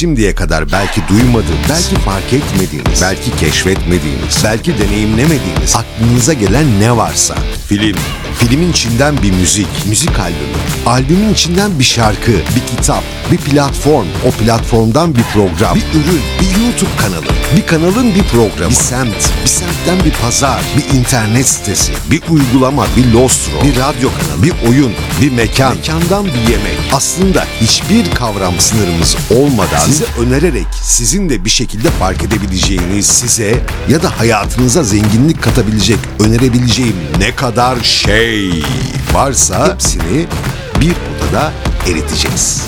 şimdiye kadar belki duymadığınız, belki fark etmediğiniz, belki keşfetmediğiniz, belki deneyimlemediğiniz, aklınıza gelen ne varsa. Film, filmin içinden bir müzik, müzik albümü, albümün içinden bir şarkı, bir kitap, bir platform, o platformdan bir program, bir ürün, bir YouTube kanalı, kanalın bir programı, bir semt, bir semtten bir pazar, bir internet sitesi, bir uygulama, bir lostro, bir radyo kanalı, bir oyun, bir mekan, mekandan bir yemek. Aslında hiçbir kavram sınırımız olmadan size önererek sizin de bir şekilde fark edebileceğiniz size ya da hayatınıza zenginlik katabilecek önerebileceğim ne kadar şey varsa hepsini bir odada eriteceğiz.